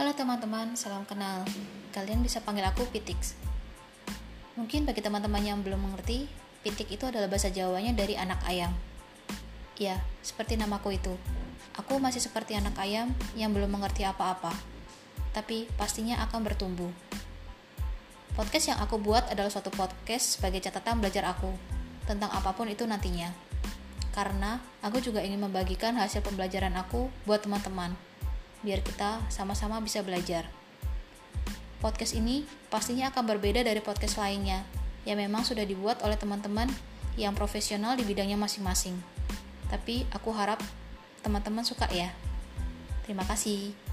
Halo teman-teman, salam kenal. Kalian bisa panggil aku Pitix. Mungkin bagi teman-teman yang belum mengerti, Pitik itu adalah bahasa Jawanya dari anak ayam. Ya, seperti namaku itu. Aku masih seperti anak ayam yang belum mengerti apa-apa. Tapi pastinya akan bertumbuh. Podcast yang aku buat adalah suatu podcast sebagai catatan belajar aku tentang apa pun itu nantinya. Karena aku juga ingin membagikan hasil pembelajaran aku buat teman-teman, biar kita sama-sama bisa belajar. Podcast ini pastinya akan berbeda dari podcast lainnya, yang memang sudah dibuat oleh teman-teman yang profesional di bidangnya masing-masing. Tapi aku harap teman-teman suka ya. Terima kasih.